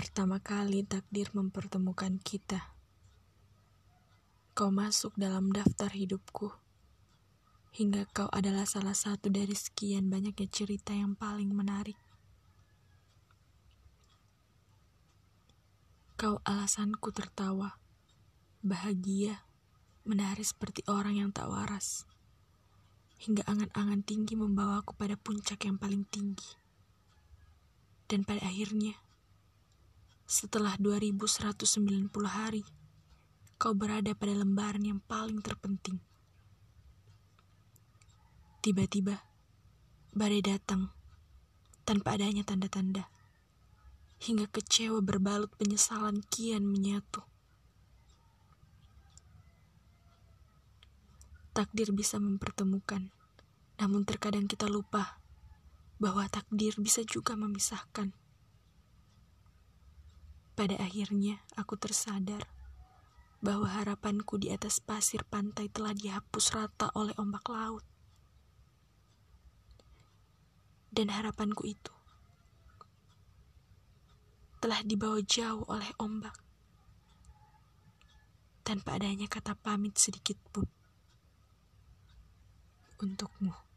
Pertama kali takdir mempertemukan kita. Kau masuk dalam daftar hidupku. Hingga kau adalah salah satu dari sekian banyaknya cerita yang paling menarik. Kau alasanku tertawa, bahagia, menari seperti orang yang tak waras. Hingga angan-angan tinggi membawaku pada puncak yang paling tinggi. Dan pada akhirnya, setelah 2190 hari, kau berada pada lembaran yang paling terpenting. Tiba-tiba, badai datang tanpa adanya tanda-tanda. Hingga kecewa berbalut penyesalan kian menyatu. Takdir bisa mempertemukan, namun terkadang kita lupa bahwa takdir bisa juga memisahkan. Pada akhirnya, aku tersadar bahwa harapanku di atas pasir pantai telah dihapus rata oleh ombak laut. Dan harapanku itu telah dibawa jauh oleh ombak tanpa adanya kata pamit sedikit pun untukmu.